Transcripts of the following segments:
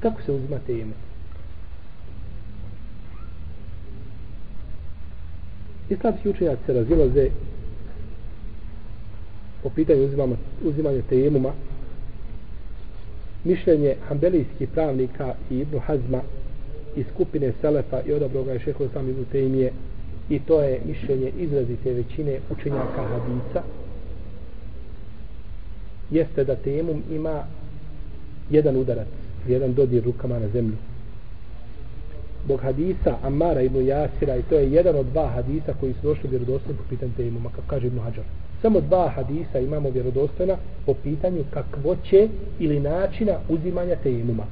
Kako se uzima tejemum? Islamski učenjaci se razilaze po pitanju uzimanja, uzimanja tejemuma mišljenje hambelijskih pravnika i Ibnu Hazma iz skupine Selefa i odabroga je šeho sam Ibnu Tejmije i to je mišljenje izrazite većine učenjaka hadisa jeste da tejemum ima jedan udarac, jedan dodir rukama na zemlju. Bog hadisa Amara ibn Jasira i to je jedan od dva hadisa koji su došli vjerodostojno po pitanju tejemuma, kako kaže Ibn Hajar. Samo dva hadisa imamo vjerodostojna po pitanju kakvoće ili načina uzimanja tejemuma.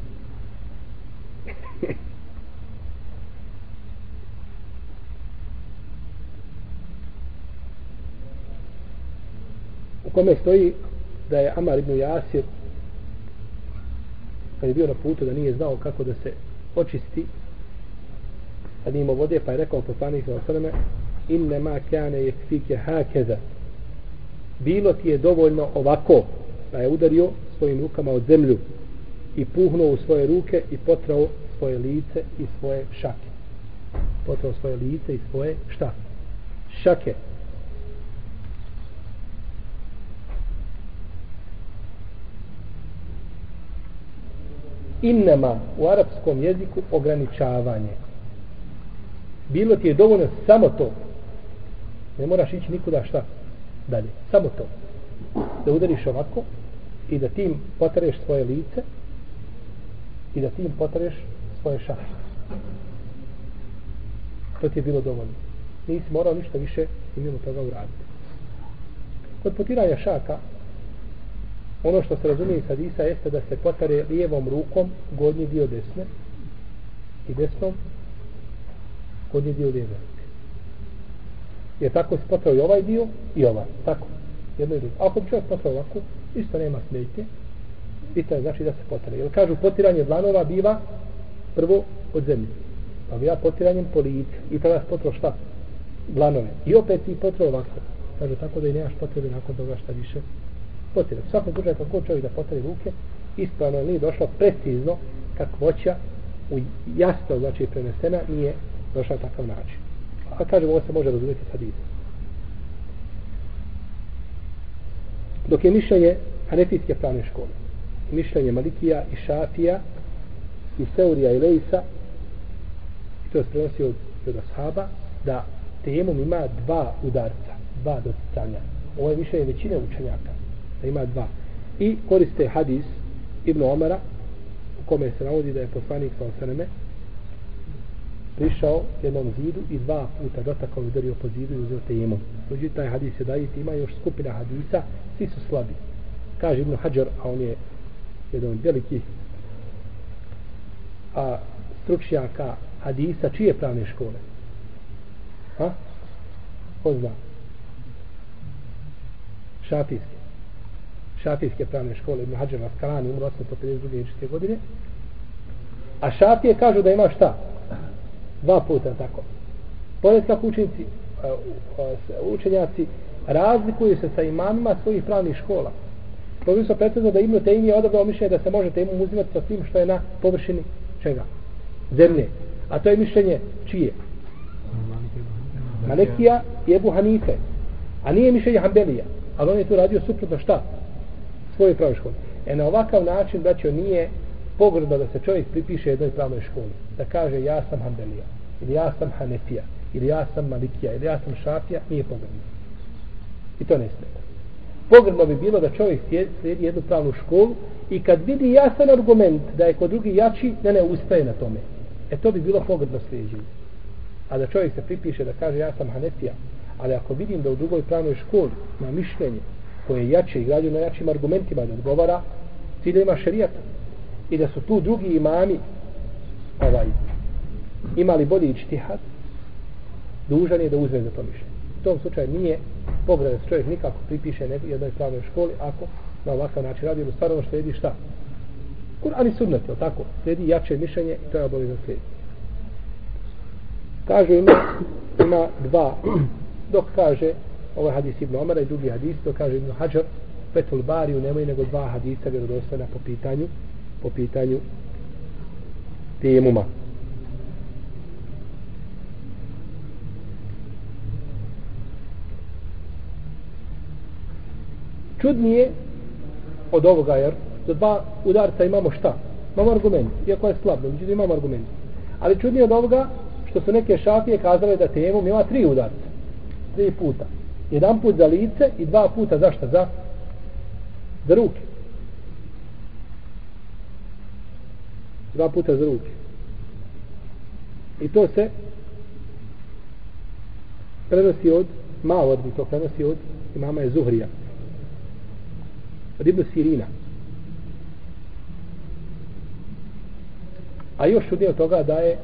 u kome stoji da je Amar ibn Jasir kad je bio na putu da nije znao kako da se očisti kad nije imao vode pa je rekao poslanik sa osrme inne ma kane je fike hakeza. Bilo ti je dovoljno ovako pa je udario svojim rukama od zemlju i puhnuo u svoje ruke i potrao svoje lice i svoje šake. Potrao svoje lice i svoje šta šake. Innama u arapskom jeziku ograničavanje. Bilo ti je dovoljno samo to. Ne moraš ići nikuda šta dalje. Samo to. Da udariš ovako i da tim potreš svoje lice i da tim potreš svoje šaše. To ti je bilo dovoljno. Nisi morao ništa više i mimo toga uraditi. Kod potiranja šaka ono što se razumije iz hadisa jeste da se potare lijevom rukom gornji dio desne i desnom gornji dio lijeve ruke. Jer tako se potao i ovaj dio i ovaj. Tako. Jedno i drugo. Ako bi čovjek potao ovako, isto nema smetje. I to je znači da se potare. Jer kažu potiranje dlanova biva prvo od zemlje. Pa bi ja potiranjem po licu. I tada se potrao šta? Dlanove. I opet ti potrao ovako. Kažu tako da i nemaš potrebe nakon toga šta više potire. U svakom slučaju kako čovjek da potire ruke, ispravno nije došlo precizno kakvoća u jasno znači prenesena nije došla takav način. A kažemo ovo se može razumjeti sad i Dok je mišljenje Hanefijske pravne škole, mišljenje Malikija i Šafija i Seurija i Lejsa, i to je prenosi od, od Ashaba, da temom ima dva udarca, dva doticanja. Ovo je mišljenje većine učenjaka da ima dva. I koriste hadis Ibn Omara u kome se navodi da je poslanik sa osaneme prišao jednom zidu i dva puta dotakao i udario po zidu i uzeo tejemom. Međutim, taj hadis je daji, ima još skupina hadisa, svi su slabi. Kaže Ibn Hajar, a on je jedan od velikih a, stručnjaka hadisa, čije pravne škole? Ha? Ko zna? Šafijski šafijske pravne škole Ibn Hađar Askalani umro 852. godine a šafije kažu da ima šta dva puta tako pored kako učenci učenjaci razlikuju se sa imamima svojih pravnih škola to bi se pretredno da Ibn Tejmi je odabrao mišljenje da se može tejmu uzimati sa svim što je na površini čega? zemlje a to je mišljenje čije? Malekija i Ebu Hanife a nije mišljenje Hanbelija ali on je tu radio suprotno šta? Svoje pravoj školi. E na ovakav način, braćo, nije pogrdno da se čovjek pripiše jednoj pravnoj školi. Da kaže ja sam Hanbelija, ili ja sam Hanefija, ili ja sam Malikija, ili ja sam Šafija, nije pogrdno. I to ne smeta. Pogrdno bi bilo da čovjek slijedi jednu pravnu školu i kad vidi jasan argument da je kod drugi jači, ne ne ustaje na tome. E to bi bilo pogrdno slijedženje. A da čovjek se pripiše da kaže ja sam Hanefija, ali ako vidim da u drugoj pravnoj školi na mišljenje koje je jače i građu na jačim argumentima da odgovara ciljima šerijata i da su tu drugi imami ovaj, imali bolji ičtihad dužan je da uzme za to mišljenje. U tom slučaju nije pogled da se čovjek nikako pripiše nekoj jednoj pravnoj školi ako na ovakav način radi ili stvarno slijedi šta? Kur'an i sunnet, je tako? Slijedi jače mišljenje i to je obavezno slijedi. Kažu ima, ima dva, dok kaže ovaj hadis Ibn Omara i drugi hadis, to kaže Ibn Hajar, Petul Bariju nemoj nego dva hadisa vjerodostojna po pitanju, po pitanju tejemuma. Čudnije od ovoga, jer za dva udarca imamo šta? Imamo argument, iako je slabno, međutim imamo argument. Ali čudnije od ovoga, što su neke šafije kazale da temu ima tri udarca. Tri puta. Jedan put za lice i dva puta za šta? Za, za ruke. Dva puta za ruke. I to se prenosi od Mavardi, to prenosi od imama je Zuhrija. Od Ibn Sirina. A još čudnije od toga da je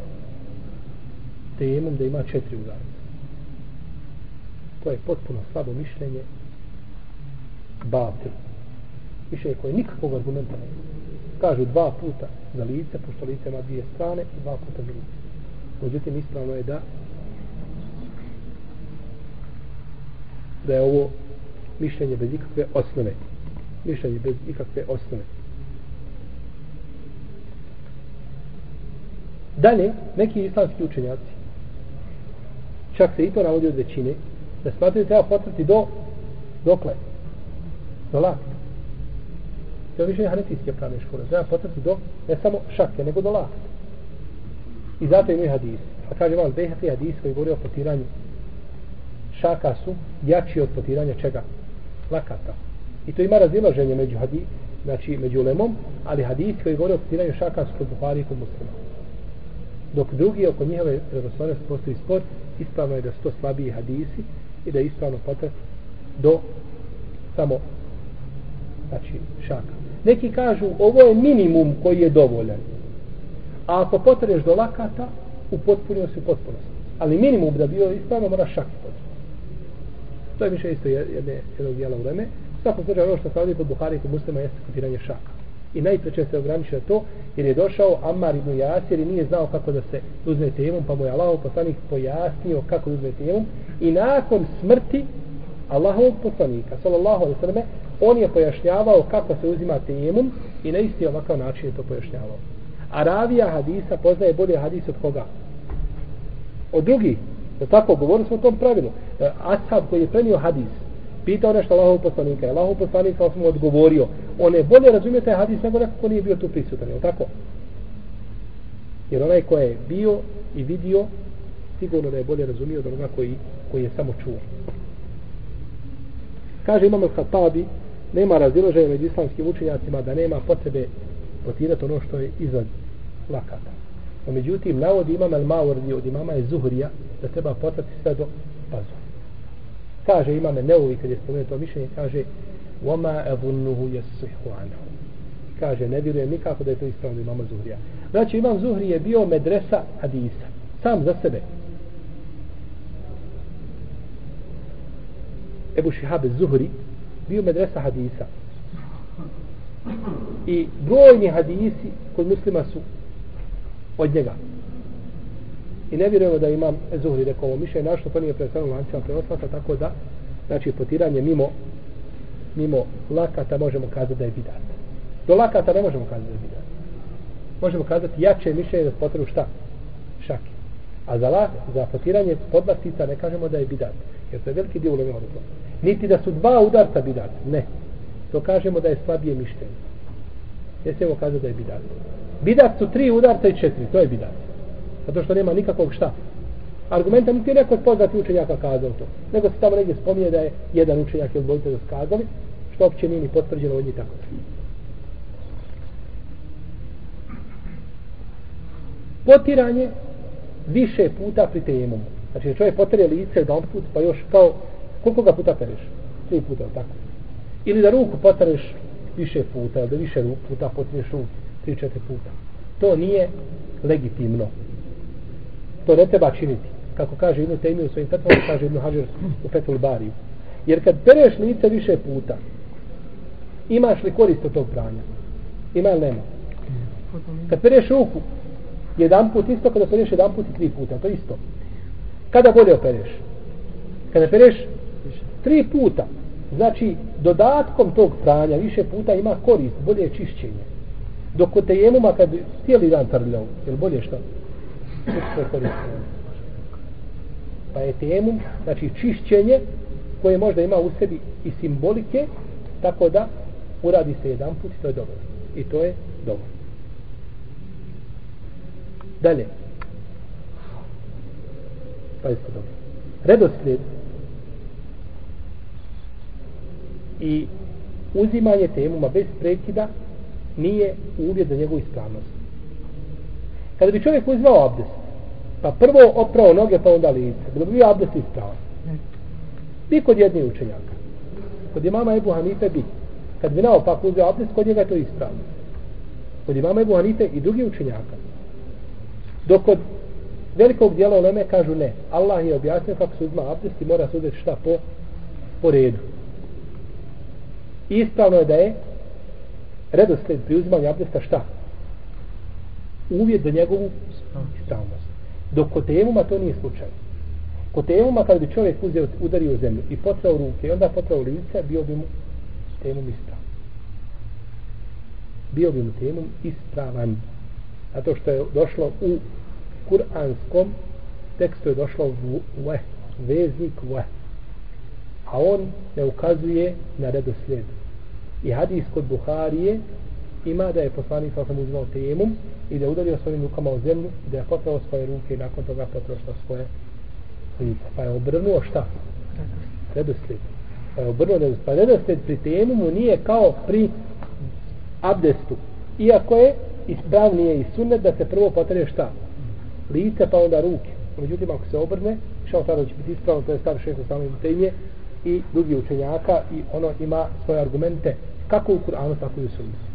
temom da ima četiri udara. To je potpuno slabo mišljenje batil. Mišljenje koje nikakvog argumenta nema. Kažu dva puta za lice, pošto lice ima dvije strane i dva puta za lice. Međutim, ispravno je da da je ovo mišljenje bez ikakve osnove. Mišljenje bez ikakve osnove. Dalje, neki islamski učenjaci, čak se i to navodi od većine, da smatraju treba potrati do dokle? Do lakta. To je više hanetijske pravne škole. Treba potrati do, ne samo šake, nego do lakta. I zato imaju hadis. Pa kaže vam, Behati hadis koji govori o potiranju šaka su jači od potiranja čega? Lakata. I to ima razilaženje među hadis, znači među lemom, ali hadis koji govori o potiranju šaka su kod Buhari i kod muslima. Dok drugi oko njihove predoslovnosti postoji spor, ispravno je da su to slabiji hadisi i da je ispravno potret do samo znači šaka. Neki kažu ovo je minimum koji je dovoljan. A ako potreš do lakata, upotpunio se potpunost. Ali minimum da bio ispravno mora šaka potpuno. To je više isto jedne, jednog dijela u vreme. Svako slučaj ono što se ovdje kod Buhari i kod muslima jeste kopiranje šaka. I najpreče se ograničio to jer je došao Ammar ibn Jasir i nije znao kako da se uzme temom, pa mu je Allahov poslanik pojasnio kako uzme temom i nakon smrti Allahovog poslanika, sallallahu alaihi sallam, on je pojašnjavao kako se uzima temom i na isti ovakav način je to pojašnjavao. A ravija hadisa poznaje bolje hadis od koga? Od drugih. Je tako, govorili smo o tom pravilu. E, Ashab koji je prenio hadis, pitao nešto Allahov poslanika, Allahov poslanik kao smo odgovorio, on je bolje razumio taj hadis nego neko ko nije bio tu prisutan, je tako? Jer onaj ko je bio i vidio, sigurno da je bolje razumio od onoga koji, koji je samo čuo. Kaže imamo Hatabi, nema razdiloženja među islamskim učenjacima da nema potrebe potirati ono što je izvan lakata. No, međutim, navodi imam al-Mawardi od imama je Zuhrija da treba potrati sve do pazu. kaže imame Neuvi kad je spomenuo to mišljenje kaže وَمَا أَظُنُّهُ يَسُحُ عَنْهُ kaže ne vjerujem nikako da je to ispravno imamo Zuhrija znači imam Zuhri je bio medresa hadisa sam za sebe Ebu Šihabe Zuhri bio medresa hadisa i brojni hadisi kod muslima su od njega I ne vjerujemo da imam Zuhri rekao ovo mišljenje, našto to nije predstavljeno lancima prenoslata, tako da, znači, potiranje mimo, mimo lakata možemo kazati da je bidat. Do lakata ne možemo kazati da je bidat. Možemo kazati jače mišljenje da potrebu šta? Šaki. A za, lak, za potiranje podlastica ne kažemo da je bidat. Jer to je veliki dio ulema od. Niti da su dva udarca bidat. Ne. To kažemo da je slabije mišljenje. Ne smijemo kazati da je bidat. Bidat su tri udarca i četiri. To je bidat. Zato što nema nikakvog šta. Argumenta niti je neko od poznati učenjaka kazao to. Nego se tamo negdje spominje da je jedan učenjak ili dvojice da skazali, što opće nije ni potvrđeno od njih tako. Potiranje više puta pri tejemom. Znači čovjek potire lice jedan put, pa još kao, koliko ga puta pereš? Tri puta, tako. Ili da ruku potareš više puta, ili da više puta potireš ruku, tri, četiri puta. To nije legitimno to ne treba činiti. Kako kaže Ibn Taymi u svojim fetvama, kaže Ibn Hajar u Fethul Bariju. Jer kad pereš lice više puta, imaš li korist od tog pranja? Ima ili nema? Kad pereš ruku, jedan put isto, kada pereš jedan put i tri puta, to isto. Kada bolje opereš? Kada pereš tri puta, znači dodatkom tog pranja više puta ima korist, bolje je čišćenje. Dok kod tejemuma kad cijeli dan trljao, je bolje što? Što koristimo? Pa je tejemum, znači čišćenje koje možda ima u sebi i simbolike, tako da uradi se jedan put i to je dobro. I to je dobro. Dalje. Pa dobro. Redoslijed i uzimanje temuma bez prekida nije uvjet za njegovu ispravnost. Kada bi čovjek uzmao abdest, pa prvo oprao noge, pa onda lice, bilo bi bio abdest ispravan. Bi kod jedne učenjaka. Kod imama Ebu Hanife bi. Kad bi naopak uzeo abdest, kod njega je to ispravno. Kod imama Ebu Hanife i drugi učenjaka. Dok kod velikog dijela uleme kažu ne. Allah je objasnio kako se uzma abdest i mora se uzeti šta po, po redu. Ispravno je da je redosled pri uzimanju abdesta šta? Uvjet za njegovu ispravnost. Dok kod tejemuma to nije slučaj. Kod tejemuma kad bi čovjek uzeo, udario u zemlju i potrao ruke i onda potrao lice, bio bi mu tejemum ispravan. Bio bi mu tejemum ispravan. Zato što je došlo u kuranskom tekstu je došlo v, v, veznik v. A on ne ukazuje na redoslijed. I hadis kod Buharije ima da je poslanik sa sam uzimao temum i da je udario svojim rukama u zemlju i da je potrao svoje ruke i nakon toga potrao što svoje lice. Pa je obrnuo šta? Redoslijed. Pa je obrnuo redoslijed. Pa redoslijed pri temumu nije kao pri abdestu. Iako je ispravnije i sunnet da se prvo potrije šta? Lice pa onda ruke. Međutim, ako se obrne, šao tada će biti ispravno, to je stav šesto samim temije i drugi učenjaka i ono ima svoje argumente kako u Kur'anu, tako i u sunnetu.